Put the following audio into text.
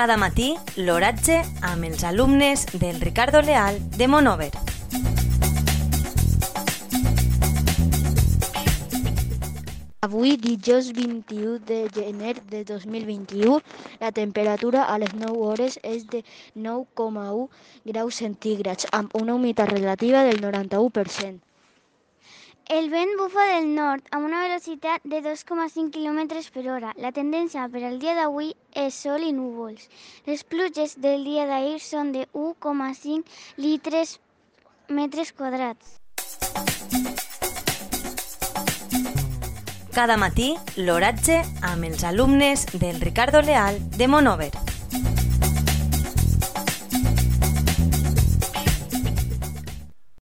Cada matí, l'oratge amb els alumnes del Ricardo Leal de Monover. Avui, dijous 21 de gener de 2021, la temperatura a les 9 hores és de 9,1 graus centígrads, amb una humitat relativa del 91%. El vent bufa del nord amb una velocitat de 2,5 km per hora. La tendència per al dia d'avui és sol i núvols. Les pluges del dia d'ahir són de 1,5 litres metres quadrats. Cada matí, l'oratge amb els alumnes del Ricardo Leal de Monover.